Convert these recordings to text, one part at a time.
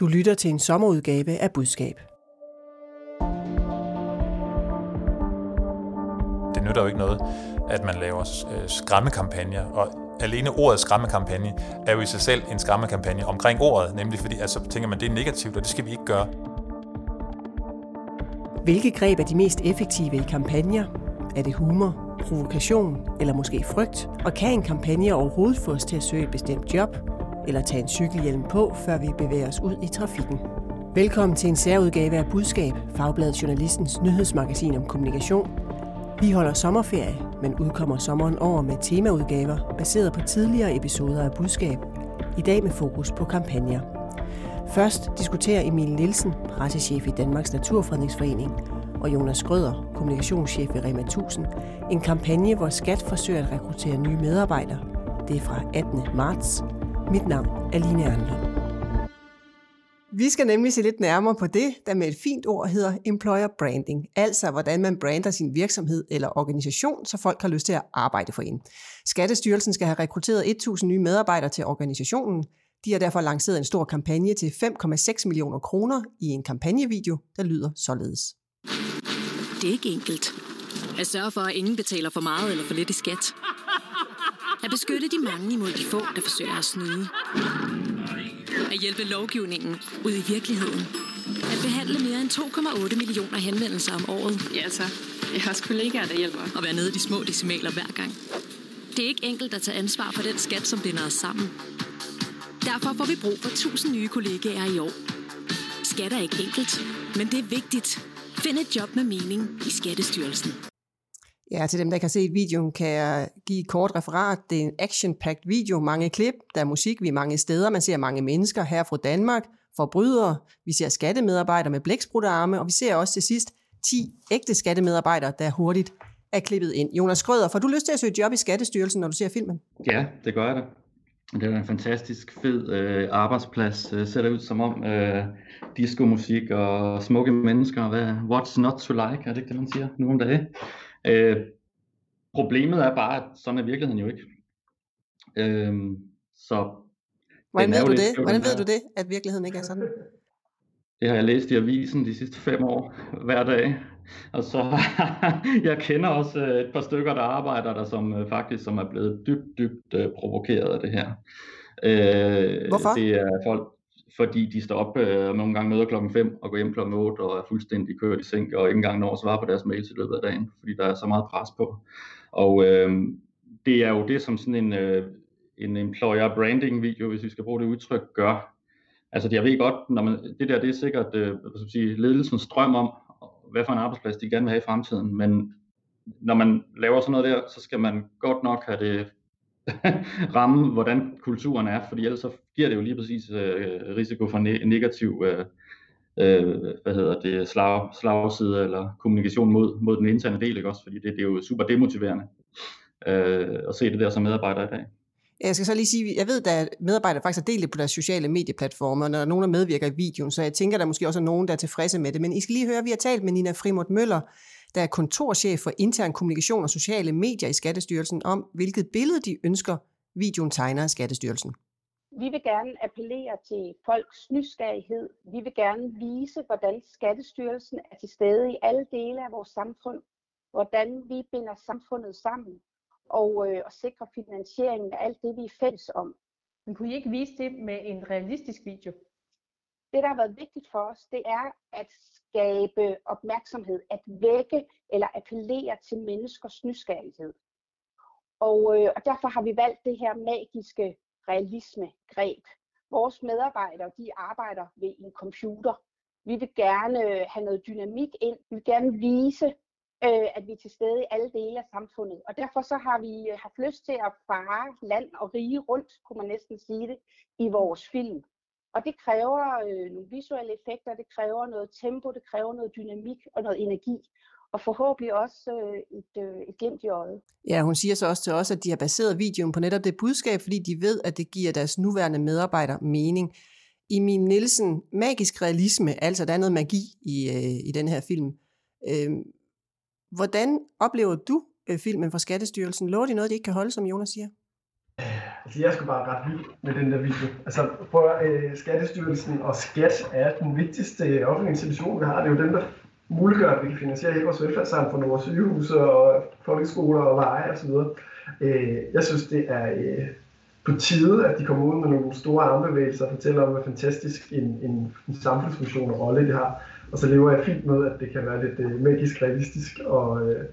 Du lytter til en sommerudgave af Budskab. Det nytter jo ikke noget, at man laver øh, skræmmekampagner, og alene ordet skræmmekampagne er jo i sig selv en skræmmekampagne omkring ordet, nemlig fordi at så tænker man, det er negativt, og det skal vi ikke gøre. Hvilke greb er de mest effektive i kampagner? Er det humor, provokation eller måske frygt? Og kan en kampagne overhovedet få os til at søge et bestemt job? Eller tage en cykelhjelm på, før vi bevæger os ud i trafikken? Velkommen til en særudgave af Budskab, Fagbladet Journalistens nyhedsmagasin om kommunikation. Vi holder sommerferie, men udkommer sommeren over med temaudgaver baseret på tidligere episoder af Budskab. I dag med fokus på kampagner. Først diskuterer Emil Nielsen, pressechef i Danmarks Naturfredningsforening, og Jonas Skrøder, kommunikationschef i Rema 1000, en kampagne, hvor Skat forsøger at rekruttere nye medarbejdere. Det er fra 18. marts. Mit navn er Line Arnlund. Vi skal nemlig se lidt nærmere på det, der med et fint ord hedder employer branding, altså hvordan man brander sin virksomhed eller organisation, så folk har lyst til at arbejde for en. Skattestyrelsen skal have rekrutteret 1.000 nye medarbejdere til organisationen. De har derfor lanceret en stor kampagne til 5,6 millioner kroner i en kampagnevideo, der lyder således. Det er ikke enkelt. At sørge for, at ingen betaler for meget eller for lidt i skat. At beskytte de mange imod de få, der forsøger at snyde. At hjælpe lovgivningen ud i virkeligheden. At behandle mere end 2,8 millioner henvendelser om året. Ja, så. Jeg har også kollegaer, der hjælper. Og være nede i de små decimaler hver gang. Det er ikke enkelt at tage ansvar for den skat, som binder os sammen. Derfor får vi brug for 1000 nye kollegaer i år. Skat er ikke enkelt, men det er vigtigt. Find et job med mening i Skattestyrelsen. Ja, til dem, der ikke har set videoen, kan jeg give et kort referat. Det er en action-packed video, mange klip, der er musik, vi er mange steder, man ser mange mennesker her fra Danmark, forbrydere, vi ser skattemedarbejdere med blæksprutterarme, og vi ser også til sidst 10 ægte skattemedarbejdere, der hurtigt er klippet ind. Jonas Skrøder, får du lyst til at søge job i Skattestyrelsen, når du ser filmen? Ja, det gør jeg da. Det er en fantastisk fed øh, arbejdsplads. Øh, ser det ud som om øh, disco-musik og smukke mennesker. Hvad, what's not to like, er det ikke det, man siger nu om dagen? Øh, problemet er bare, at sådan er virkeligheden jo ikke. Øh, så Hvordan ved du det? Hvordan ved du det, at virkeligheden ikke er sådan? Det har jeg læst i avisen de sidste fem år, hver dag. Og så jeg kender også øh, et par stykker, der arbejder der, som øh, faktisk som er blevet dybt, dybt uh, provokeret af det her. Uh, Hvorfor? Det er folk, fordi de står op øh, nogle gange møder klokken 5 og går hjem klokken 8 og er fuldstændig kørt i seng og ikke engang når at svare på deres mails i løbet af dagen, fordi der er så meget pres på. Og øh, det er jo det, som sådan en, øh, en employer branding video, hvis vi skal bruge det udtryk, gør. Altså jeg ved godt, når man, det der det er sikkert øh, hvad skal sige, ledelsens drøm om hvad for en arbejdsplads de gerne vil have i fremtiden. Men når man laver sådan noget der, så skal man godt nok have det ramme, hvordan kulturen er, fordi ellers så giver det jo lige præcis øh, risiko for ne- negativ øh, øh, hvad hedder det, slag, slagside eller kommunikation mod, mod den interne del, ikke også? fordi det, det er jo super demotiverende øh, at se det der som medarbejder i dag. Jeg skal så lige sige, jeg ved, at medarbejdere faktisk har delt det på deres sociale medieplatforme, og når nogen er medvirker i videoen, så jeg tænker, der måske også er nogen, der er tilfredse med det. Men I skal lige høre, at vi har talt med Nina Frimort Møller, der er kontorchef for intern kommunikation og sociale medier i Skattestyrelsen, om hvilket billede de ønsker, videoen tegner af Skattestyrelsen. Vi vil gerne appellere til folks nysgerrighed. Vi vil gerne vise, hvordan Skattestyrelsen er til stede i alle dele af vores samfund. Hvordan vi binder samfundet sammen og, øh, og sikre finansieringen af alt det, vi er fælles om. Men kunne I ikke vise det med en realistisk video? Det, der har været vigtigt for os, det er at skabe opmærksomhed, at vække eller appellere til menneskers nysgerrighed. Og, øh, og derfor har vi valgt det her magiske realisme-greb. Vores medarbejdere, de arbejder ved en computer. Vi vil gerne øh, have noget dynamik ind. Vi vil gerne vise, øh, at vi er til stede i alle dele af samfundet. Og derfor så har vi øh, haft lyst til at fare land og rige rundt, kunne man næsten sige det, i vores film. Og det kræver øh, nogle visuelle effekter, det kræver noget tempo, det kræver noget dynamik og noget energi. Og forhåbentlig også øh, et, øh, et glimt i øjet. Ja, hun siger så også til os, at de har baseret videoen på netop det budskab, fordi de ved, at det giver deres nuværende medarbejdere mening. I min Nielsen, magisk realisme, altså der er noget magi i, øh, i den her film. Øh, Hvordan oplever du øh, filmen fra Skattestyrelsen? Lover de noget, de ikke kan holde, som Jonas siger? Altså, jeg skulle bare ret vild med den der video. Altså, prøv at, øh, Skattestyrelsen og Skat er den vigtigste offentlige institution, vi har. Det er jo dem, der muliggør, at vi kan finansiere hele vores velfærdssamfund, vores sygehuse og folkeskoler og veje osv. Øh, jeg synes, det er øh, på tide, at de kommer ud med nogle store armbevægelser og fortæller om, hvor fantastisk en, en, en samfundsfunktion og rolle det har. Og så lever jeg fint med, at det kan være lidt øh, magisk realistisk og, øh,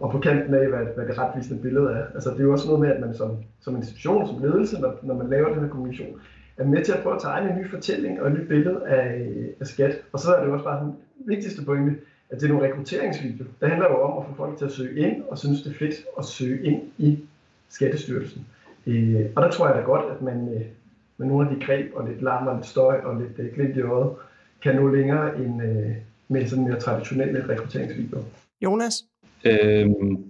og på kanten af, hvad, hvad det retvisende billede er. Altså, det er jo også noget med, at man som, som institution, som ledelse, når, når man laver den her kommunikation, er med til at prøve at tegne en ny fortælling og et nyt billede af, af skat. Og så er det også bare den vigtigste pointe, at det er nogle rekrutteringsvideo. Det handler jo om at få folk til at søge ind og synes, det er fedt at søge ind i Skattestyrelsen. Øh, og der tror jeg da godt, at man med, med nogle af de greb og lidt larm og lidt støj og lidt øh, glimt i øjet, kan nå længere end øh, med sådan mere traditionelle rekrutteringsvideoer. Jonas? Øhm,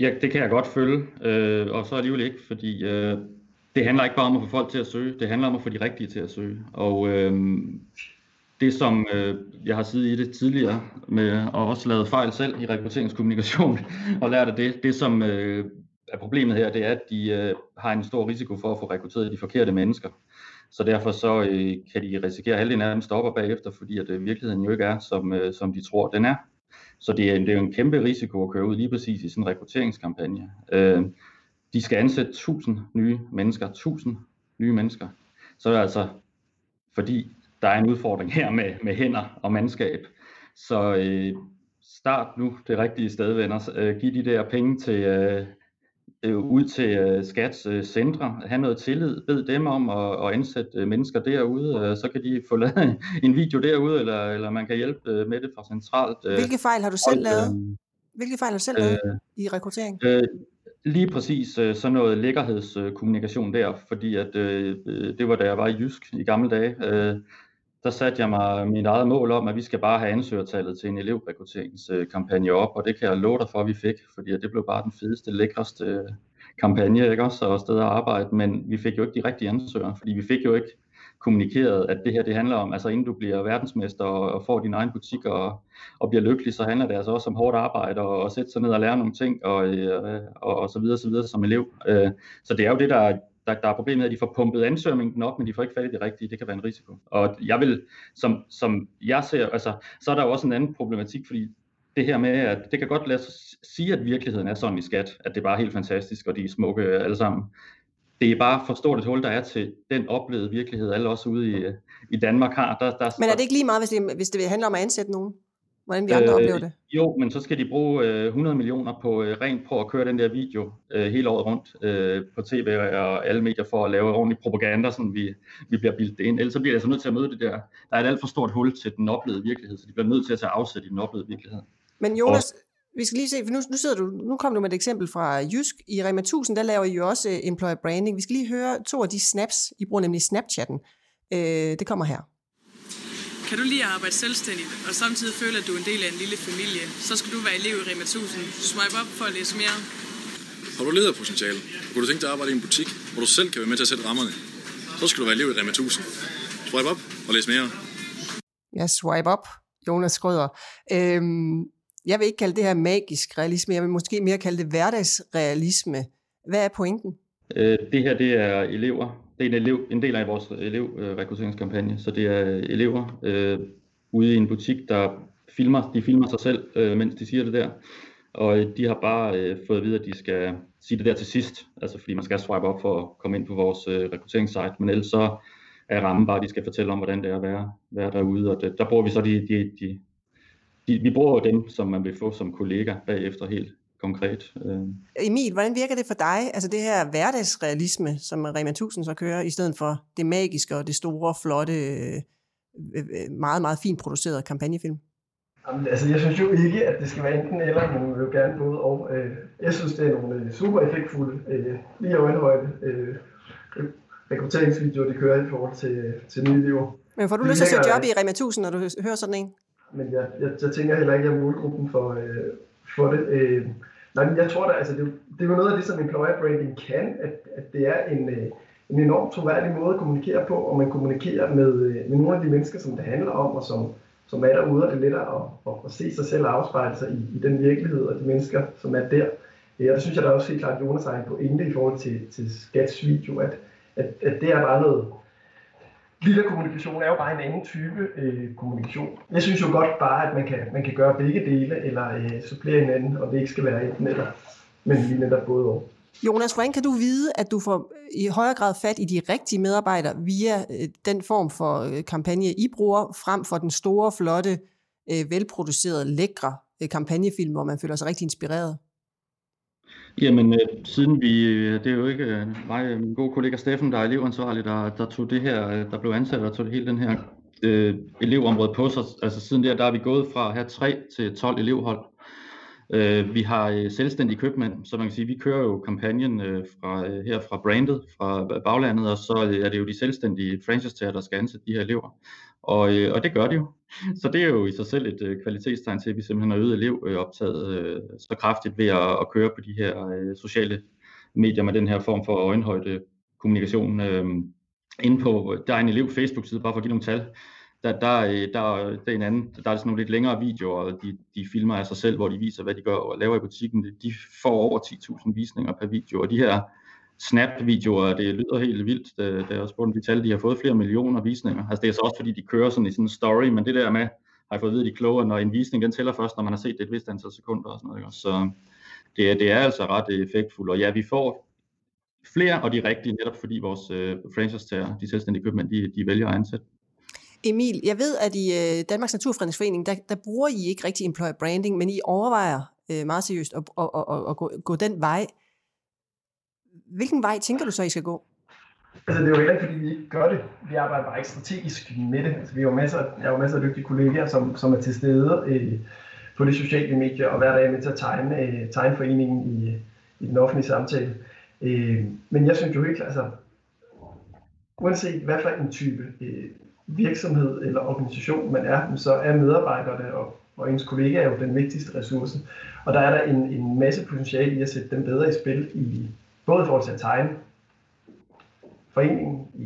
ja, det kan jeg godt følge, øh, og så alligevel ikke, fordi øh, det handler ikke bare om at få folk til at søge, det handler om at få de rigtige til at søge. Og øh, det som øh, jeg har siddet i det tidligere, med, og også lavet fejl selv i rekrutteringskommunikation, og lært af det, det som øh, er problemet her, det er, at de øh, har en stor risiko for at få rekrutteret de forkerte mennesker. Så derfor så øh, kan de risikere, at halvdelen af dem stopper bagefter, fordi at øh, virkeligheden jo ikke er, som, øh, som de tror, den er. Så det er, det er jo en kæmpe risiko at køre ud lige præcis i sådan en rekrutteringskampagne. Øh, de skal ansætte 1000 nye mennesker, 1000 nye mennesker. Så er det altså, fordi der er en udfordring her med, med hænder og mandskab. Så øh, start nu det rigtige sted, venner. Øh, giv de der penge til, øh, øh, ud til øh, Skats øh, centre, have noget tillid, bed dem om at, at ansætte øh, mennesker derude, øh, så kan de få lavet en video derude, eller, eller man kan hjælpe øh, med det fra centralt. Øh, Hvilke fejl har du selv lavet? Øh, Hvilke fejl har du selv lavet øh, i rekruttering? Øh, lige præcis øh, sådan noget lækkerhedskommunikation der, fordi at øh, det var da jeg var i Jysk i gamle dage. Øh, der satte jeg mig mit eget mål om, at vi skal bare have ansøgertallet til en elevrekrutteringskampagne op, og det kan jeg love dig for, at vi fik, fordi det blev bare den fedeste, lækreste øh, kampagne, ikke også, og sted at arbejde, men vi fik jo ikke de rigtige ansøgere, fordi vi fik jo ikke kommunikeret, at det her det handler om, altså inden du bliver verdensmester og, og får din egen butik og, og bliver lykkelig, så handler det altså også om hårdt arbejde og, og sætte sig ned og lære nogle ting og, øh, og, og så videre, så videre som elev. Øh, så det er jo det, der der, der er problemet, at de får pumpet ansøgningen op, men de får ikke fat i det rigtige. Det kan være en risiko. Og jeg vil, som, som jeg ser, altså, så er der jo også en anden problematik, fordi det her med, at det kan godt lade sig sige, at virkeligheden er sådan i skat, at det er bare helt fantastisk, og de er smukke alle sammen. Det er bare for stort et hul, der er til den oplevede virkelighed, alle også ude i, i Danmark har. Der, der, men er det ikke lige meget, hvis det, hvis det handler om at ansætte nogen? Hvordan vi andre øh, oplever det. Jo, men så skal de bruge øh, 100 millioner på øh, rent på at køre den der video øh, hele året rundt øh, på tv og alle medier for at lave ordentlig propaganda, så vi, vi bliver bildet det ind. Ellers så bliver jeg altså nødt til at møde det der. Der er et alt for stort hul til den oplevede virkelighed, så de bliver nødt til at tage afsæt i den oplevede virkelighed. Men Jonas, og, vi skal lige se, for nu, nu, sidder du, nu kom du med et eksempel fra Jysk. I Rema 1000, der laver I jo også uh, employer branding. Vi skal lige høre to af de snaps. I bruger nemlig Snapchatten. Uh, det kommer her. Kan du lige arbejde selvstændigt, og samtidig føle, at du er en del af en lille familie, så skal du være elev i Rema 1000. Swipe op for at læse mere. Har du lederpotentiale? Kunne du tænke dig at arbejde i en butik, hvor du selv kan være med til at sætte rammerne? Så skal du være elev i Rema 1000. Swipe op og læs mere. Ja, swipe op, Jonas Skrøder. Øhm, jeg vil ikke kalde det her magisk realisme, jeg vil måske mere kalde det hverdagsrealisme. Hvad er pointen? Øh, det her, det er elever, det er en, elev, en del af vores øh, elevrekrutteringskampagne, så det er øh, elever øh, ude i en butik, der filmer, de filmer sig selv, øh, mens de siger det der. Og øh, de har bare øh, fået at vide, at de skal sige det der til sidst, altså fordi man skal swipe op for at komme ind på vores øh, rekrutteringssite, men ellers så er rammen bare, at de skal fortælle om, hvordan det er at være, være derude, og det, der bruger vi så de, de, de, de, vi bruger dem, som man vil få som kollega bagefter helt konkret. Øh. Emil, hvordan virker det for dig, altså det her hverdagsrealisme, som Rema 1000 så kører, i stedet for det magiske og det store, flotte, øh, øh, meget, meget fint producerede kampagnefilm? Jamen, altså, jeg synes jo ikke, at det skal være enten eller, men vi vil jo gerne både og. Jeg synes, det er nogle super effektfulde, lige øjenhøjde rekrutteringsvideoer, de kører i forhold til, til nye elever. Men får du lyst til at søge job i Rema 1000, når du hører sådan en? Men jeg, jeg, jeg tænker heller ikke, at jeg er målgruppen for, for det. Nej, men jeg tror da, altså det, det er jo noget af det, som employer branding kan, at, at det er en, øh, en enormt troværdig måde at kommunikere på, og man kommunikerer med, øh, med nogle af de mennesker, som det handler om, og som, som er derude, og det er lettere at, at, at se sig selv afspejle sig i, i den virkelighed, og de mennesker, som er der. Øh, og der synes jeg, der også helt klart, Jonas har en pointe i forhold til, til Skats video, at, at, at det er bare noget, lille kommunikation er jo bare en anden type øh, kommunikation. Jeg synes jo godt bare, at man kan, man kan gøre begge dele, eller øh, supplere hinanden, og det ikke skal være enten eller, men lige netop både og. Jonas, hvordan kan du vide, at du får øh, i højere grad fat i de rigtige medarbejdere via øh, den form for øh, kampagne, I bruger, frem for den store, flotte, øh, velproducerede, lækre øh, kampagnefilm, hvor man føler sig rigtig inspireret? Jamen, øh, siden vi, øh, det er jo ikke øh, mig, min gode kollega Steffen, der er elevansvarlig, der, der tog det her, der blev ansat og tog hele den her øh, elevområde på sig. Altså siden der, der er vi gået fra at have 3 til 12 elevhold. Øh, vi har øh, selvstændige købmænd, så man kan sige, vi kører jo kampagnen øh, fra, øh, her fra brandet, fra baglandet, og så er det jo de selvstændige franchise der skal ansætte de her elever. Og, øh, og det gør de jo. Så det er jo i sig selv et øh, kvalitetstegn til, at vi simpelthen har øget elevoptaget øh, øh, så kraftigt ved at, at køre på de her øh, sociale medier med den her form for øjenhøjde kommunikation. Øh, inde på, øh, der er en elev Facebook-side, bare for at give nogle tal, der, der, øh, der, der, er en anden, der er sådan nogle lidt længere videoer, de, de filmer af sig selv, hvor de viser, hvad de gør og laver i butikken. De får over 10.000 visninger per video, og de her Snap-videoer, det lyder helt vildt, det, det er også spurgte de tal, de har fået flere millioner visninger. Altså det er så også fordi, de kører sådan i sådan en story, men det der med, har jeg fået at vide, de kloge, når en visning, den tæller først, når man har set det et vist antal sekunder og sådan noget. Ikke? Så det, det er altså ret øh, effektfuldt, og ja, vi får flere og de rigtige, netop fordi vores øh, franchise-tager, de selvstændige købmænd, de, de vælger at ansætte. Emil, jeg ved, at i øh, Danmarks Naturfredningsforening, der, der bruger I ikke rigtig employer branding, men I overvejer øh, meget seriøst at, at, at, at, at gå, gå den vej. Hvilken vej tænker du så, I skal gå? Altså, det er jo heller ikke, fordi vi ikke gør det. Vi arbejder bare ikke strategisk med det. Altså, vi har jo masser, jeg har jo masser af dygtige kolleger, som, som er til stede øh, på de sociale medier, og hver dag er med til at tegne, øh, tegne foreningen i, i den offentlige samtale. Øh, men jeg synes jo helt klart, altså, uanset hvad for en type øh, virksomhed eller organisation man er, så er medarbejderne og, og ens kollegaer jo den vigtigste ressource. Og der er der en, en masse potentiale i at sætte dem bedre i spil, i, både i forhold til at tegne foreningen i,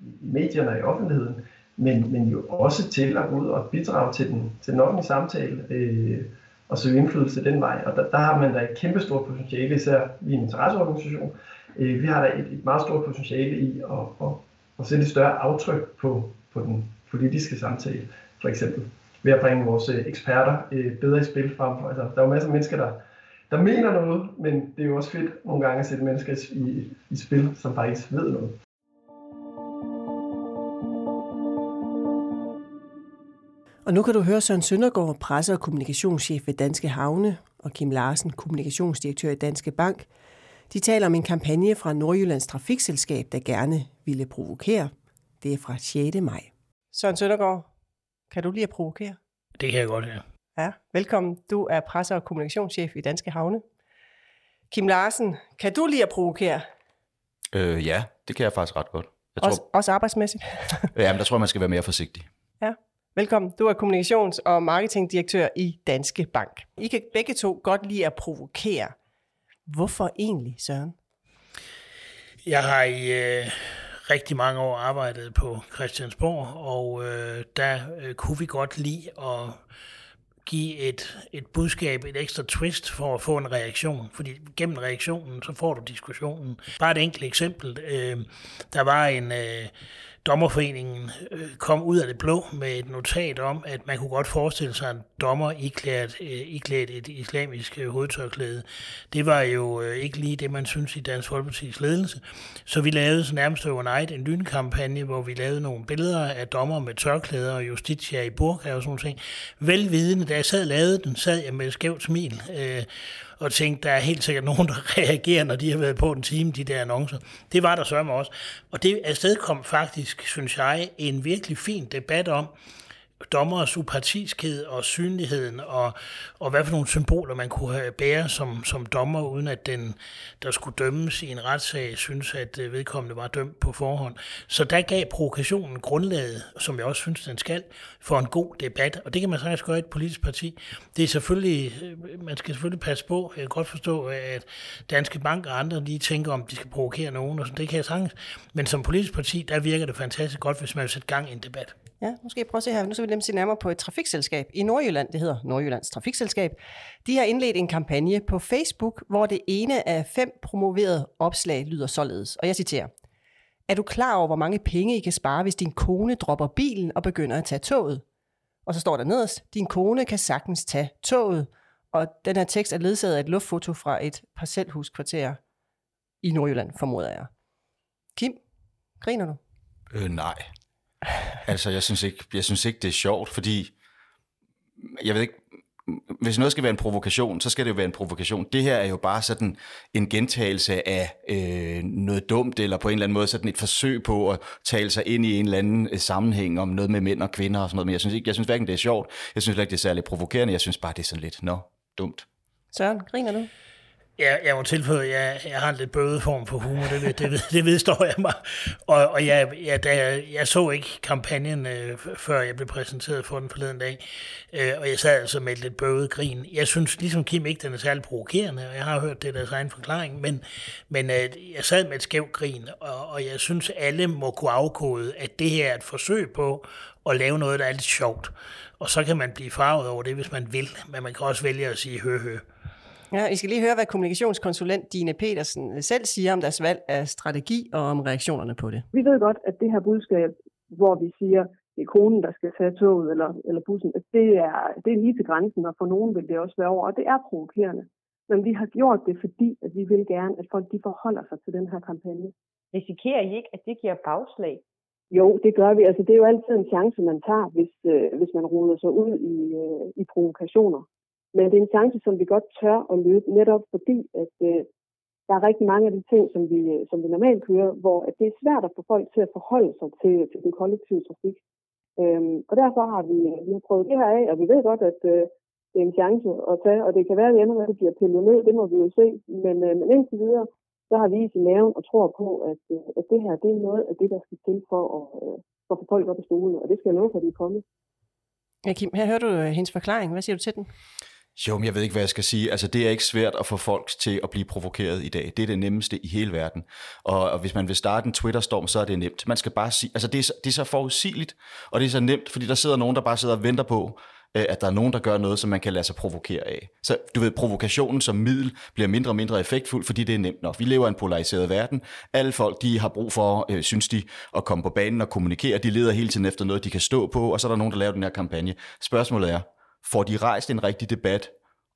i medierne og i offentligheden, men, men jo også til at gå ud og bidrage til den, til den offentlige samtale øh, og søge indflydelse den vej. Og der, der har man da et kæmpe stort potentiale, især i en interesseorganisation. Øh, vi har da et, et meget stort potentiale i at, at, at sætte et større aftryk på, på den politiske samtale, for eksempel ved at bringe vores øh, eksperter øh, bedre i spil frem for. Altså, der er jo masser af mennesker, der, der mener noget, men det er jo også fedt nogle gange at sætte mennesker i, i spil, som faktisk ved noget. Og nu kan du høre Søren Søndergaard, presse- og kommunikationschef ved Danske Havne, og Kim Larsen, kommunikationsdirektør i Danske Bank. De taler om en kampagne fra Nordjyllands Trafikselskab, der gerne ville provokere – det er fra 6. maj. Søren Søndergaard, kan du lige at provokere? Det kan jeg godt, ja. Ja, velkommen. Du er presse- og kommunikationschef i Danske Havne. Kim Larsen, kan du lige at provokere? Øh, ja, det kan jeg faktisk ret godt. Jeg også, tror, også arbejdsmæssigt? ja, men der tror jeg, man skal være mere forsigtig. Ja, velkommen. Du er kommunikations- og marketingdirektør i Danske Bank. I kan begge to godt lide at provokere. Hvorfor egentlig, Søren? Jeg har i øh, rigtig mange år arbejdet på Christiansborg, og øh, der øh, kunne vi godt lide at give et, et budskab, et ekstra twist for at få en reaktion. Fordi gennem reaktionen, så får du diskussionen. Bare et enkelt eksempel. Øh, der var en... Øh, dommerforeningen øh, kom ud af det blå med et notat om, at man kunne godt forestille sig en dommer iklædt, øh, iklædt et islamisk øh, hovedtørklæde. Det var jo ikke lige det, man synes i Dansk Folkeparti's ledelse. Så vi lavede så nærmest overnight en lynkampagne, hvor vi lavede nogle billeder af dommer med tørklæder og justitia i burka og sådan noget. Velvidende, da jeg sad og lavede den, sad jeg med et skævt smil og tænkte, der er helt sikkert nogen, der reagerer, når de har været på en time, de der annoncer. Det var der sørme også. Og det afsted kom faktisk, synes jeg, en virkelig fin debat om, dommeres upartiskhed og synligheden, og, og hvad for nogle symboler man kunne have bære som, som dommer, uden at den, der skulle dømmes i en retssag, synes, at øh, vedkommende var dømt på forhånd. Så der gav provokationen grundlaget, som jeg også synes, den skal, for en god debat. Og det kan man sagtens gøre i et politisk parti. Det er selvfølgelig, øh, man skal selvfølgelig passe på. Jeg kan godt forstå, at Danske Bank og andre lige tænker, om de skal provokere nogen, og sådan, det kan jeg sagtens. Men som politisk parti, der virker det fantastisk godt, hvis man vil sætte gang i en debat. Ja, nu skal jeg prøve at se her. Nu skal vi nemlig se nærmere på et trafikselskab i Nordjylland. Det hedder Nordjyllands Trafikselskab. De har indledt en kampagne på Facebook, hvor det ene af fem promoverede opslag lyder således. Og jeg citerer. Er du klar over, hvor mange penge I kan spare, hvis din kone dropper bilen og begynder at tage toget? Og så står der nederst, din kone kan sagtens tage toget. Og den her tekst er ledsaget af et luftfoto fra et parcelhuskvarter i Nordjylland, formoder jeg. Kim, griner du? Øh, nej. Altså, jeg synes, ikke, jeg synes ikke, det er sjovt, fordi jeg ved ikke, hvis noget skal være en provokation, så skal det jo være en provokation. Det her er jo bare sådan en gentagelse af øh, noget dumt, eller på en eller anden måde sådan et forsøg på at tale sig ind i en eller anden øh, sammenhæng om noget med mænd og kvinder og sådan noget. Men jeg synes, ikke, jeg synes hverken, det er sjovt, jeg synes ikke, det er særlig provokerende, jeg synes bare, det er sådan lidt, nå, dumt. Søren, griner du? Ja, jeg må tilføje, at jeg, jeg har en lidt bøde form for humor, det, ved, det, ved, det vedstår jeg mig. Og, og jeg, jeg, da jeg, jeg så ikke kampagnen, øh, før jeg blev præsenteret for den forleden dag, øh, og jeg sad altså med et lidt bøvet grin. Jeg synes ligesom Kim ikke, den er særlig provokerende, og jeg har hørt det deres egen forklaring, men, men øh, jeg sad med et skævt grin, og, og jeg synes, alle må kunne afkode, at det her er et forsøg på at lave noget, der er lidt sjovt. Og så kan man blive farvet over det, hvis man vil, men man kan også vælge at sige hø hø. Ja, I skal lige høre, hvad kommunikationskonsulent Dine Petersen selv siger om deres valg af strategi og om reaktionerne på det. Vi ved godt, at det her budskab, hvor vi siger, det er konen, der skal tage toget eller, eller bussen, at det er, det er lige til grænsen, og for nogen vil det også være over, og det er provokerende. Men vi har gjort det, fordi at vi vil gerne, at folk de forholder sig til den her kampagne. Risikerer I ikke, at det giver bagslag? Jo, det gør vi. Altså, det er jo altid en chance, man tager, hvis, øh, hvis man ruder sig ud i, øh, i provokationer. Men det er en chance, som vi godt tør at løbe, netop fordi, at øh, der er rigtig mange af de ting, som vi, øh, som vi normalt kører, hvor at det er svært at få folk til at forholde sig til, til den kollektive trafik. Øhm, og derfor har vi, øh, vi har prøvet det her af, og vi ved godt, at øh, det er en chance at tage, og det kan være, at det ender med, at det bliver pillet ned, det må vi jo se. Men, øh, men indtil videre, så har vi i maven og tror på, at, øh, at det her det er noget af det, der skal til for at, øh, for at få folk op i stolen, og det skal jeg love for, at de er kommet. Ja, Kim, her hører du øh, hendes forklaring. Hvad siger du til den? Jo, men jeg ved ikke, hvad jeg skal sige. Altså, det er ikke svært at få folk til at blive provokeret i dag. Det er det nemmeste i hele verden. Og, og hvis man vil starte en Twitter-storm, så er det nemt. Man skal bare sige, altså det er, det er så forudsigeligt, og det er så nemt, fordi der sidder nogen, der bare sidder og venter på, øh, at der er nogen, der gør noget, som man kan lade sig provokere af. Så du ved, provokationen som middel bliver mindre og mindre effektfuld, fordi det er nemt nok. Vi lever i en polariseret verden. Alle folk, de har brug for, øh, synes de, at komme på banen og kommunikere. De leder hele tiden efter noget, de kan stå på, og så er der nogen, der laver den her kampagne. Spørgsmålet er, får de rejst en rigtig debat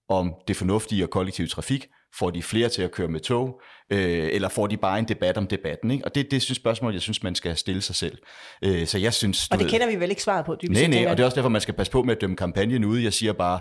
om det fornuftige og kollektiv trafik? Får de flere til at køre med tog? Øh, eller får de bare en debat om debatten? Ikke? Og det, det er et spørgsmål, jeg synes, man skal stille sig selv. Øh, så jeg synes, og det ved, kender vi vel ikke svaret på? Nej, nej, og det er også derfor, man skal passe på med at dømme kampagnen ude. Jeg siger bare,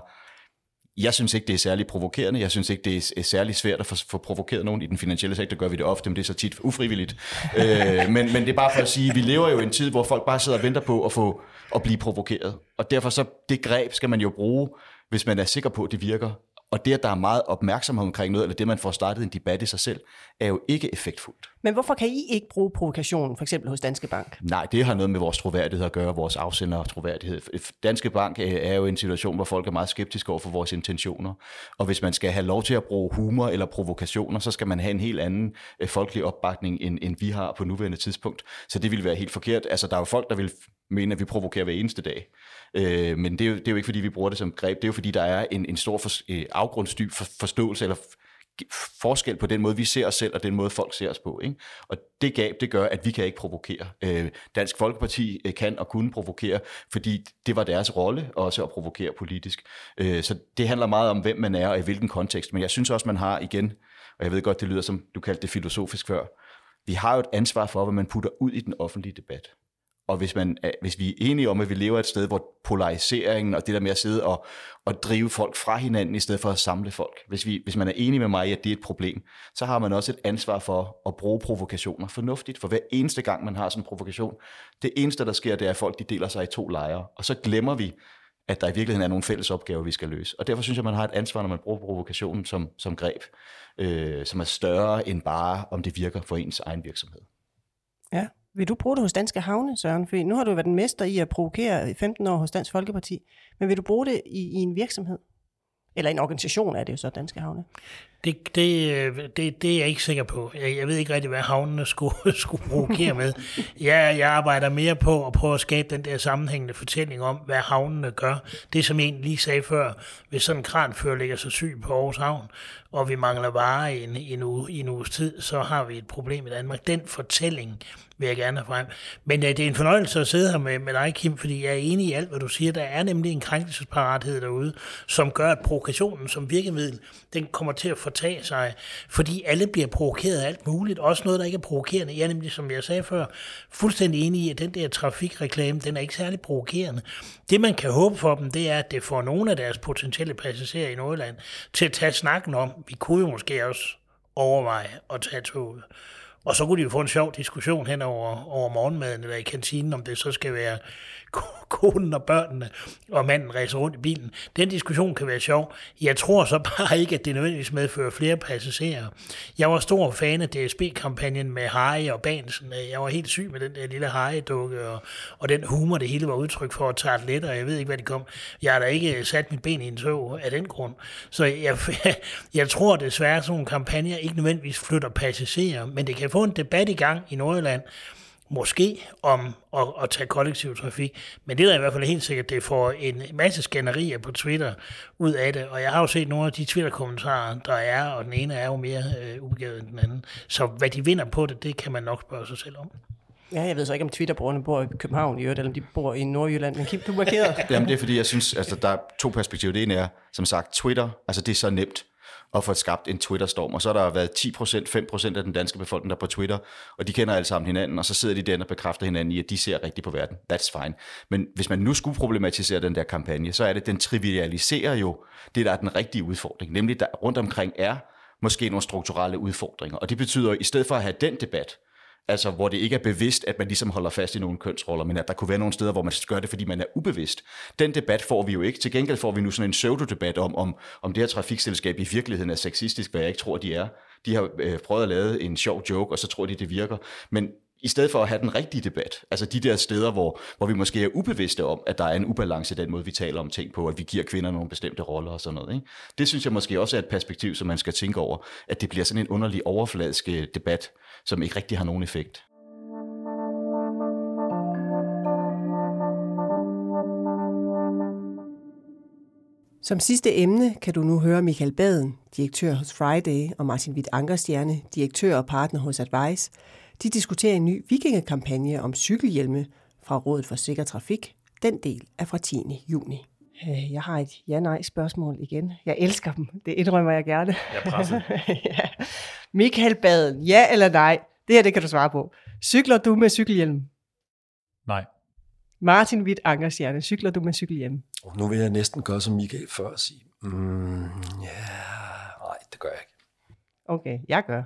jeg synes ikke, det er særlig provokerende. Jeg synes ikke, det er særlig svært at få, få provokeret nogen. I den finansielle sektor gør vi det ofte, men det er så tit ufrivilligt. øh, men, men det er bare for at sige, at vi lever jo i en tid, hvor folk bare sidder og venter på at, få, at blive provokeret. Og derfor så, det greb skal man jo bruge, hvis man er sikker på, at det virker. Og det, at der er meget opmærksomhed omkring noget, eller det, man får startet en debat i sig selv, er jo ikke effektfuldt. Men hvorfor kan I ikke bruge provokationen, for eksempel hos Danske Bank? Nej, det har noget med vores troværdighed at gøre, vores afsender troværdighed. Danske Bank øh, er jo en situation, hvor folk er meget skeptiske over for vores intentioner. Og hvis man skal have lov til at bruge humor eller provokationer, så skal man have en helt anden øh, folkelig opbakning, end, end vi har på nuværende tidspunkt. Så det vil være helt forkert. Altså, der er jo folk, der vil mene, at vi provokerer hver eneste dag. Øh, men det er, jo, det er jo ikke, fordi vi bruger det som greb. Det er jo, fordi der er en, en stor for, øh, afgrundsdyb for, forståelse eller forskel på den måde, vi ser os selv, og den måde, folk ser os på. Ikke? Og det gab, det gør, at vi kan ikke provokere. Øh, Dansk Folkeparti øh, kan og kunne provokere, fordi det var deres rolle også at provokere politisk. Øh, så det handler meget om, hvem man er og i hvilken kontekst. Men jeg synes også, man har igen, og jeg ved godt, det lyder som du kaldte det filosofisk før, vi har jo et ansvar for, hvad man putter ud i den offentlige debat. Og hvis, man, hvis vi er enige om, at vi lever et sted, hvor polariseringen og det der med at sidde og, og drive folk fra hinanden, i stedet for at samle folk, hvis, vi, hvis man er enig med mig i, at det er et problem, så har man også et ansvar for at bruge provokationer fornuftigt. For hver eneste gang, man har sådan en provokation, det eneste, der sker, det er, at folk de deler sig i to lejre. Og så glemmer vi, at der i virkeligheden er nogle fælles opgaver, vi skal løse. Og derfor synes jeg, man har et ansvar, når man bruger provokationen som, som greb, øh, som er større end bare, om det virker for ens egen virksomhed. Ja, vil du bruge det hos Danske Havne, Søren? For nu har du været en mester i at provokere i 15 år hos Dansk Folkeparti. Men vil du bruge det i, i en virksomhed? Eller en organisation er det jo så, Danske Havne? Det, det, øh, det, det er jeg ikke sikker på. Jeg, jeg ved ikke rigtig, hvad havnene skulle, skulle provokere med. Jeg, jeg arbejder mere på at prøve at skabe den der sammenhængende fortælling om, hvad havnene gør. Det, som jeg egentlig lige sagde før, hvis sådan en kranfører ligger så syg på Aarhus Havn, og vi mangler varer i en, i en, uge, i en uges tid, så har vi et problem i Danmark. Den fortælling vil jeg gerne have frem. Men ja, det er en fornøjelse at sidde her med, med dig, Kim, fordi jeg er enig i alt, hvad du siger. Der er nemlig en krænkelsesparathed derude, som gør, at provokationen som virkemiddel, den kommer til at fortage sig, fordi alle bliver provokeret af alt muligt. Også noget, der ikke er provokerende. Jeg er nemlig, som jeg sagde før, fuldstændig enig i, at den der trafikreklame, den er ikke særlig provokerende. Det, man kan håbe for dem, det er, at det får nogle af deres potentielle passagerer i Nordjylland til at tage snakken om, vi kunne jo måske også overveje at tage toget. Og så kunne de jo få en sjov diskussion hen over, over morgenmaden eller i kantinen, om det så skal være konen og børnene, og manden rejser rundt i bilen. Den diskussion kan være sjov. Jeg tror så bare ikke, at det nødvendigvis medfører flere passagerer. Jeg var stor fan af DSB-kampagnen med Harry og Bansen. Jeg var helt syg med den der lille Harry-dukke, og, og den humor, det hele var udtryk for at tage let, og jeg ved ikke, hvad det kom. Jeg har da ikke øh, sat mit ben i en tog af den grund. Så jeg, jeg tror desværre, at sådan nogle kampagner ikke nødvendigvis flytter passagerer, men det kan få en debat i gang i Nordjylland, måske om at, at tage kollektiv trafik, men det er i hvert fald helt sikkert, det får en masse skænderier på Twitter ud af det, og jeg har jo set nogle af de Twitter-kommentarer, der er, og den ene er jo mere øh, ubegavet end den anden. Så hvad de vinder på det, det kan man nok spørge sig selv om. Ja, jeg ved så ikke, om Twitter-brugerne bor i København i øvrigt, eller om de bor i Nordjylland, men Kim, du markerer. Jamen det er fordi, jeg synes, altså der er to perspektiver. Det ene er, som sagt, Twitter, altså det er så nemt at få skabt en Twitter-storm. Og så har der været 10%, 5% af den danske befolkning, der er på Twitter, og de kender alle sammen hinanden, og så sidder de der og bekræfter hinanden i, at de ser rigtigt på verden. That's fine. Men hvis man nu skulle problematisere den der kampagne, så er det, at den trivialiserer jo det, der er den rigtige udfordring. Nemlig, der rundt omkring er måske nogle strukturelle udfordringer. Og det betyder, at i stedet for at have den debat, altså hvor det ikke er bevidst, at man ligesom holder fast i nogle kønsroller, men at der kunne være nogle steder, hvor man gør det, fordi man er ubevidst. Den debat får vi jo ikke. Til gengæld får vi nu sådan en pseudo-debat om, om, om det her trafikselskab i virkeligheden er sexistisk, hvad jeg ikke tror, de er. De har øh, prøvet at lave en sjov joke, og så tror de, det virker. Men i stedet for at have den rigtige debat, altså de der steder, hvor, hvor vi måske er ubevidste om, at der er en ubalance i den måde, vi taler om ting på, at vi giver kvinder nogle bestemte roller og sådan noget. Ikke? Det synes jeg måske også er et perspektiv, som man skal tænke over, at det bliver sådan en underlig overfladisk øh, debat, som ikke rigtig har nogen effekt. Som sidste emne kan du nu høre Michael Baden, direktør hos Friday, og Martin Witt Ankerstjerne, direktør og partner hos Advice. De diskuterer en ny vikingekampagne om cykelhjelme fra Rådet for Sikker Trafik. Den del er fra 10. juni. Øh, jeg har et ja-nej spørgsmål igen. Jeg elsker dem. Det indrømmer jeg gerne. Jeg ja. Michael Baden, ja eller nej? Det her, det kan du svare på. Cykler du med cykelhjelm? Nej. Martin Witt Ankerstjerne, cykler du med cykelhjelm? Oh, nu vil jeg næsten gøre som Michael før og sige, mm, ja, nej, det gør jeg ikke. Okay, jeg gør.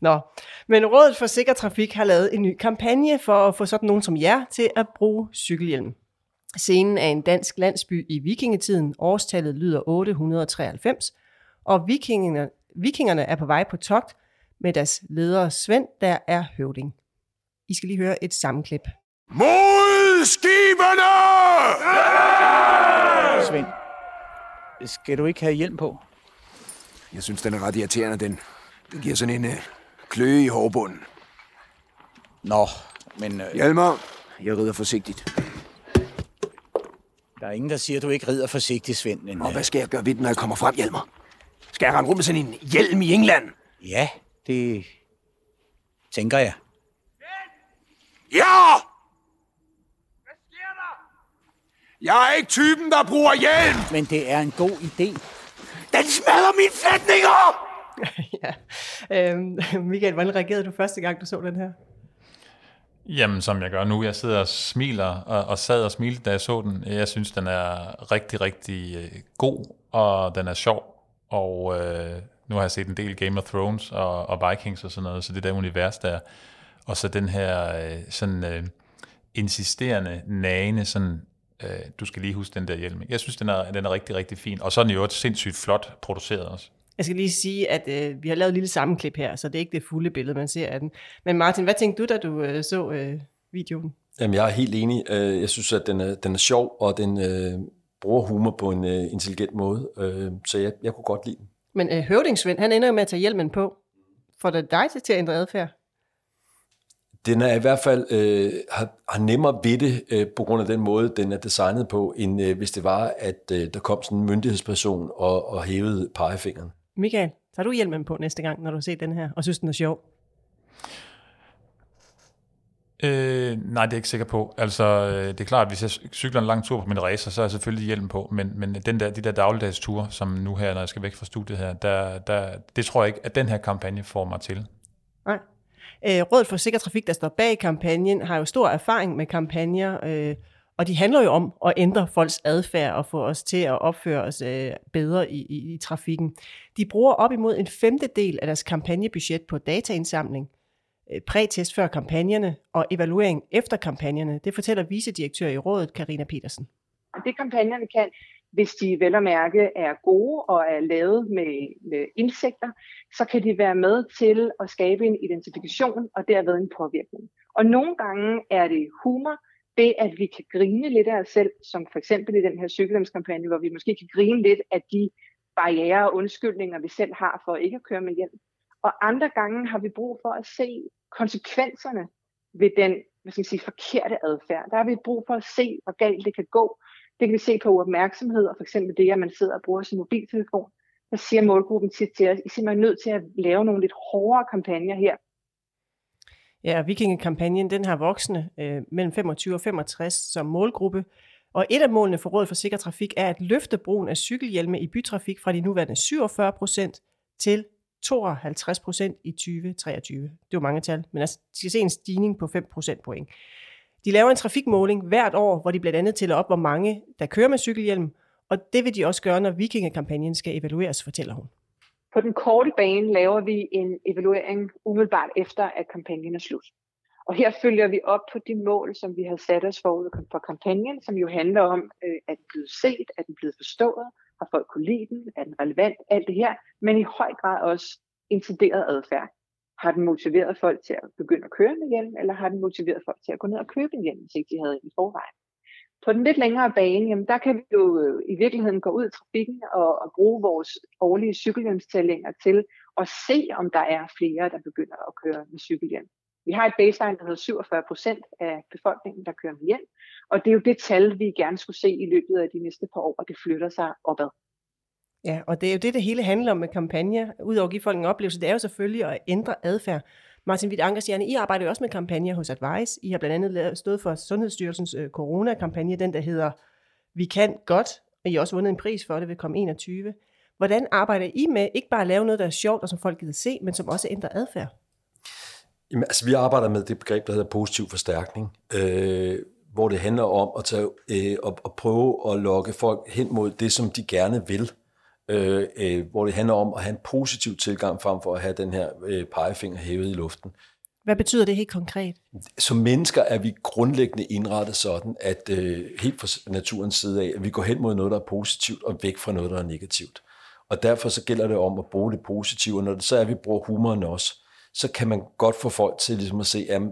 Nå, men Rådet for Sikker Trafik har lavet en ny kampagne for at få sådan nogen som jer til at bruge cykelhjelm. Scenen er en dansk landsby i vikingetiden. Årstallet lyder 893, og vikingerne, vikingerne er på vej på togt med deres leder Svend, der er høvding. I skal lige høre et sammenklip. Mod skiberne! Svend, skal du ikke have hjelm på? Jeg synes, den er ret irriterende, den. Den giver sådan en uh, kløe i hårbunden. Nå, men... Uh... Hjalmar, jeg rider forsigtigt. Der er ingen, der siger, at du ikke rider forsigtigt, Svend. Men, Og hvad skal jeg gøre ved den, når jeg kommer frem, Hjalmar? Skal jeg rende rundt med sådan en hjelm i England? Ja, det tænker jeg. Ja! Jeg er ikke typen, der bruger hjelm! Men det er en god idé. Den smadrer mine flætninger! ja. Øhm, Michael, hvordan reagerede du første gang, du så den her? Jamen, som jeg gør nu. Jeg sidder og smiler, og, og sad og smilte, da jeg så den. Jeg synes, den er rigtig, rigtig øh, god, og den er sjov. Og øh, nu har jeg set en del Game of Thrones og, og Vikings og sådan noget, så det der univers der. Og så den her øh, sådan øh, insisterende, nagende, sådan, øh, du skal lige huske den der hjelm. Jeg synes, den er, den er rigtig, rigtig fin. Og så er den jo også sindssygt flot produceret også. Jeg skal lige sige, at øh, vi har lavet et lille sammenklip her, så det er ikke det fulde billede, man ser af den. Men Martin, hvad tænkte du, da du øh, så øh, videoen? Jamen, jeg er helt enig. Øh, Jeg synes, at den er, den er sjov, og den øh, bruger humor på en øh, intelligent måde. Øh, Så jeg, jeg kunne godt lide den. Men øh, Høvdingsvind, han ender jo med at tage hjelmen på. Får det dig til at ændre adfærd? Den er i hvert fald øh, har, har nemmere ved det øh, på grund af den måde, den er designet på, end øh, hvis det var, at øh, der kom sådan en myndighedsperson og, og hævede pegefingeren. Michael, tager du hjelmen på næste gang, når du har set den her, og synes, den er sjov? Øh, nej, det er jeg ikke sikker på. Altså, øh, det er klart, at hvis jeg cykler en lang tur på min racer, så er jeg selvfølgelig hjelm på, men, men den der, de der dagligdags ture, som nu her, når jeg skal væk fra studiet her, der, der, det tror jeg ikke, at den her kampagne får mig til. Nej. Øh, Rådet for Sikker Trafik, der står bag kampagnen, har jo stor erfaring med kampagner, øh, og de handler jo om at ændre folks adfærd og få os til at opføre os øh, bedre i, i, i trafikken. De bruger op imod en femtedel af deres kampagnebudget på dataindsamling, øh, prætest før kampagnerne og evaluering efter kampagnerne. Det fortæller vicedirektør i rådet, Karina Petersen. Det kampagnerne kan, hvis de vel og mærke er gode og er lavet med, med indsigter, så kan de være med til at skabe en identifikation og derved en påvirkning. Og nogle gange er det humor, det at vi kan grine lidt af os selv, som for eksempel i den her cykelhjelmskampagne, hvor vi måske kan grine lidt af de barriere og undskyldninger, vi selv har for ikke at køre med hjem. Og andre gange har vi brug for at se konsekvenserne ved den hvad skal man sige, forkerte adfærd. Der har vi brug for at se, hvor galt det kan gå. Det kan vi se på uopmærksomhed, og for eksempel det, at man sidder og bruger sin mobiltelefon. Der siger målgruppen tit til os, I er simpelthen nødt til at lave nogle lidt hårdere kampagner her. Ja, Vikingekampagnen, den har voksne øh, mellem 25 og 65 som målgruppe. Og et af målene for Rådet for Sikker Trafik er at løfte brugen af cykelhjelme i bytrafik fra de nuværende 47 procent til 52 procent i 2023. Det er jo mange tal, men altså, de skal se en stigning på 5 procentpoint. De laver en trafikmåling hvert år, hvor de blandt andet tæller op, hvor mange der kører med cykelhjelm, og det vil de også gøre, når vikingekampagnen skal evalueres, fortæller hun. På den korte bane laver vi en evaluering umiddelbart efter, at kampagnen er slut. Og her følger vi op på de mål, som vi har sat os forud for kampagnen, som jo handler om, øh, at den blevet set, at den blevet forstået, har folk kunne lide den, er den relevant, alt det her, men i høj grad også incideret adfærd. Har den motiveret folk til at begynde at køre med hjelm, eller har den motiveret folk til at gå ned og købe en hjelm, hvis ikke de havde i forvejen? På den lidt længere bane, jamen der kan vi jo øh, i virkeligheden gå ud i trafikken og, og bruge vores årlige cykelhjelmstællinger til at se, om der er flere, der begynder at køre med cykelhjelm. Vi har et baseline, der hedder 47 procent af befolkningen, der kører med hjelm, og det er jo det tal, vi gerne skulle se i løbet af de næste par år, og det flytter sig opad. Ja, og det er jo det, det hele handler om med kampagner. Udover at give folk en oplevelse, det er jo selvfølgelig at ændre adfærd. Martin Witt Ankerstjerne, I arbejder jo også med kampagner hos Advice. I har blandt andet stået for Sundhedsstyrelsens øh, coronakampagne, den der hedder Vi kan godt, og I har også vundet en pris for det ved COM21. Hvordan arbejder I med ikke bare at lave noget, der er sjovt og som folk gider se, men som også ændrer adfærd? Jamen, altså, vi arbejder med det begreb, der hedder positiv forstærkning, øh, hvor det handler om at, tage, øh, at, at prøve at lokke folk hen mod det, som de gerne vil. Øh, øh, hvor det handler om at have en positiv tilgang frem for at have den her øh, pegefinger hævet i luften. Hvad betyder det helt konkret? Som mennesker er vi grundlæggende indrettet sådan, at øh, helt fra naturens side af, at vi går hen mod noget, der er positivt, og væk fra noget, der er negativt. Og derfor så gælder det om at bruge det positive, og når det så er, at vi bruger humoren også, så kan man godt få folk til ligesom at se, at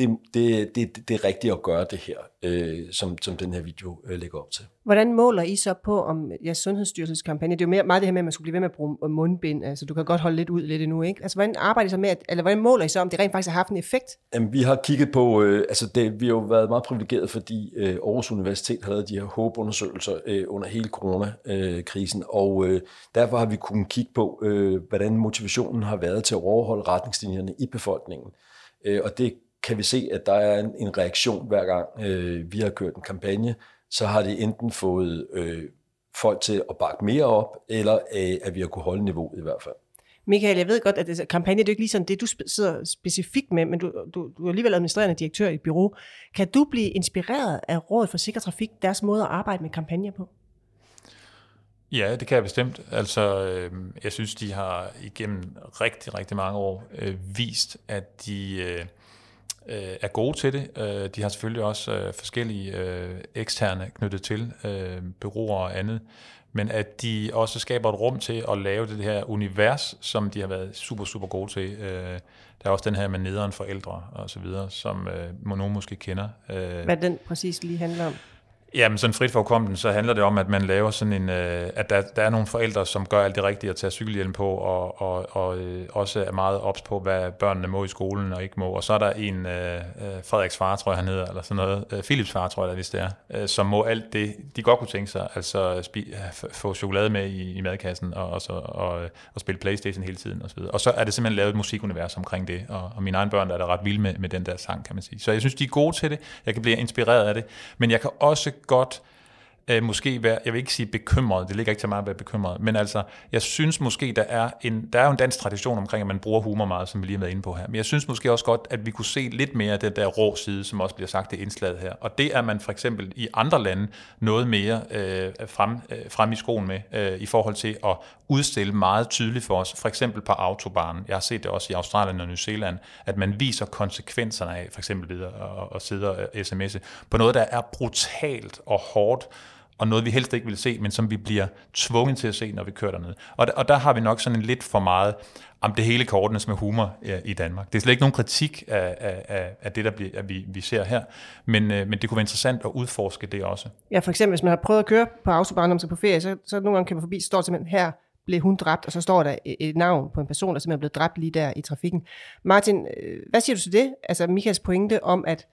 det, det, det, det er rigtigt at gøre det her, øh, som, som den her video øh, lægger op til. Hvordan måler I så på, om ja, Sundhedsstyrelsens kampagne, det er jo mere, meget det her med, at man skulle blive ved med at bruge mundbind, altså du kan godt holde lidt ud lidt endnu, ikke? Altså hvordan arbejder I så med, at, eller hvordan måler I så, om det rent faktisk har haft en effekt? Jamen, vi har kigget på, øh, altså det, vi har jo været meget privilegeret, fordi øh, Aarhus Universitet har lavet de her håbundersøgelser øh, under hele coronakrisen, og øh, derfor har vi kunnet kigge på, øh, hvordan motivationen har været til at overholde retningslinjerne i befolkningen. Øh, og det kan vi se, at der er en, en reaktion hver gang øh, vi har kørt en kampagne, så har det enten fået øh, folk til at bakke mere op, eller øh, at vi har kunne holde niveauet i hvert fald. Michael, jeg ved godt, at det, kampagne det er ikke lige sådan det, du sidder specifikt med, men du, du, du er alligevel administrerende direktør i et bureau. Kan du blive inspireret af Rådet for Sikker Trafik, deres måde at arbejde med kampagner på? Ja, det kan jeg bestemt. Altså, øh, jeg synes, de har igennem rigtig, rigtig mange år øh, vist, at de... Øh, øh, er gode til det. Øh, de har selvfølgelig også øh, forskellige øh, eksterne knyttet til, øh, bureauer og andet, men at de også skaber et rum til at lave det her univers, som de har været super, super gode til. Øh, der er også den her med nederen forældre og så videre, som øh, nogen måske kender. Øh, Hvad den præcis lige handler om? Jamen, sådan frit for så handler det om, at man laver sådan en, øh, at der, der er nogle forældre, som gør alt det rigtige at tage cykelhjelm på, og, og, og øh, også er meget ops på, hvad børnene må i skolen og ikke må. Og så er der en, øh, øh Frederiks far, tror jeg han hedder, eller sådan noget, øh, Philips far, tror jeg, hvis det er, øh, som må alt det, de godt kunne tænke sig, altså spi, øh, få chokolade med i, i madkassen, og, og, så, og, øh, og spille Playstation hele tiden, og så videre. Og så er det simpelthen lavet et musikunivers omkring det, og, og mine egne børn der er da ret vilde med, med den der sang, kan man sige. Så jeg synes, de er gode til det, jeg kan blive inspireret af det, men jeg kan også godt øh, måske være, jeg vil ikke sige bekymret, det ligger ikke til mig at være bekymret, men altså, jeg synes måske, der er en, der er jo en dansk tradition omkring, at man bruger humor meget, som vi lige har været inde på her, men jeg synes måske også godt, at vi kunne se lidt mere af den der rå side, som også bliver sagt i indslaget her, og det er man for eksempel i andre lande noget mere øh, frem, øh, frem i skoen med, øh, i forhold til at udstille meget tydeligt for os, for eksempel på autobahnen, jeg har set det også i Australien og New Zealand, at man viser konsekvenserne af, for eksempel videre at, at sidde og øh, sms'e, på noget, der er brutalt og hårdt, og noget vi helst ikke vil se, men som vi bliver tvunget til at se, når vi kører dernede. Og, der, og der har vi nok sådan en lidt for meget om det hele kortenes med humor ja, i Danmark. Det er slet ikke nogen kritik af, af, af det, der bliver, at vi, vi ser her, men, øh, men det kunne være interessant at udforske det også. Ja, for eksempel, hvis man har prøvet at køre på autobahn, når man skal på ferie, så, så nogle gange kan man forbi, så står simpelthen her, blev hun dræbt, og så står der et navn på en person, der simpelthen er blevet dræbt lige der i trafikken. Martin, øh, hvad siger du til det? Altså Michaels pointe om, at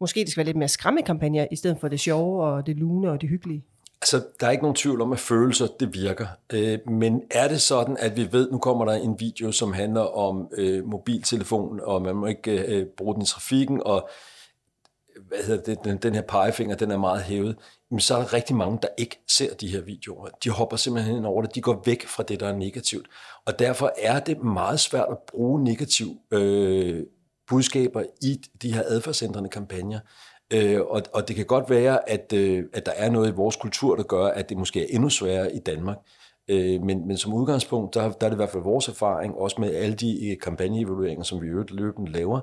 måske det skal være lidt mere skræmmekampagner, i stedet for det sjove og det lune og det hyggelige? Altså, der er ikke nogen tvivl om, at følelser, det virker. Øh, men er det sådan, at vi ved, nu kommer der en video, som handler om øh, mobiltelefon, og man må ikke øh, bruge den i trafikken, og hvad hedder det, den, den her pegefinger, den er meget hævet, men så er der rigtig mange, der ikke ser de her videoer. De hopper simpelthen ind over det, de går væk fra det, der er negativt. Og derfor er det meget svært at bruge negativ øh, budskaber i de her adfærdsændrende kampagner. Øh, og, og det kan godt være, at, øh, at der er noget i vores kultur, der gør, at det måske er endnu sværere i Danmark. Øh, men, men som udgangspunkt, der, der er det i hvert fald vores erfaring, også med alle de øh, kampagneevalueringer, som vi i øvrigt løbende laver,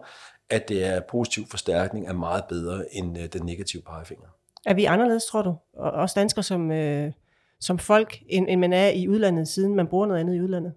at det er positiv forstærkning er meget bedre end øh, den negative pegefinger. Er vi anderledes, tror du? Og også danskere som, øh, som folk, end, end man er i udlandet, siden man bruger noget andet i udlandet?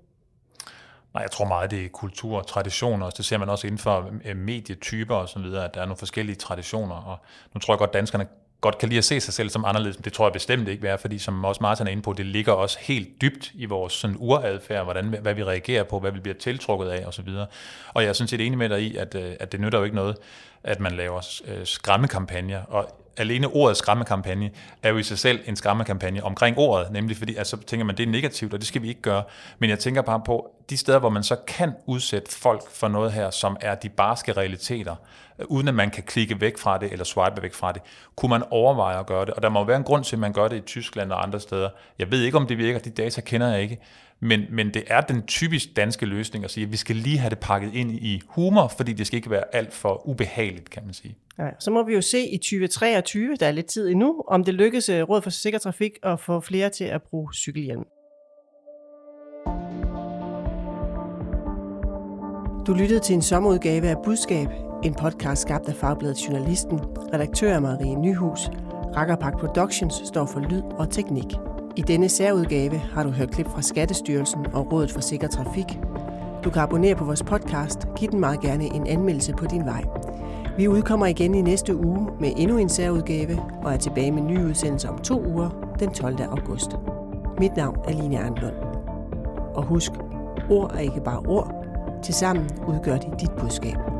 Nej, jeg tror meget, det er kultur og traditioner. Det ser man også inden for øh, medietyper og så videre, at der er nogle forskellige traditioner. Og nu tror jeg godt, danskerne godt kan lide at se sig selv som anderledes, men det tror jeg bestemt ikke være, fordi som også Martin er inde på, det ligger også helt dybt i vores sådan uradfærd, hvordan, hvad vi reagerer på, hvad vi bliver tiltrukket af osv. Og, og jeg er sådan set enig med dig i, at, øh, at det nytter jo ikke noget, at man laver øh, skræmmekampagner, og alene ordet skræmmekampagne er jo i sig selv en skræmmekampagne omkring ordet, nemlig fordi, altså tænker man, det er negativt, og det skal vi ikke gøre. Men jeg tænker bare på, de steder, hvor man så kan udsætte folk for noget her, som er de barske realiteter, øh, uden at man kan klikke væk fra det, eller swipe væk fra det, kunne man overveje at gøre det. Og der må være en grund til, at man gør det i Tyskland og andre steder. Jeg ved ikke, om det virker, de data kender jeg ikke, men, men det er den typisk danske løsning at sige, at vi skal lige have det pakket ind i humor, fordi det skal ikke være alt for ubehageligt, kan man sige. Ja, så må vi jo se i 2023, der er lidt tid endnu, om det lykkes øh, Råd for Sikker Trafik at få flere til at bruge cykelhjelm. Du lyttede til en sommerudgave af Budskab, en podcast skabt af Fagbladet Journalisten, redaktør Marie Nyhus, Rakkerpak Productions står for lyd og teknik. I denne særudgave har du hørt klip fra Skattestyrelsen og Rådet for Sikker Trafik. Du kan abonnere på vores podcast. Giv den meget gerne en anmeldelse på din vej. Vi udkommer igen i næste uge med endnu en særudgave og er tilbage med nye udsendelser om to uger den 12. august. Mit navn er Line Arnlund. Og husk, ord er ikke bare ord. Tilsammen udgør de dit budskab.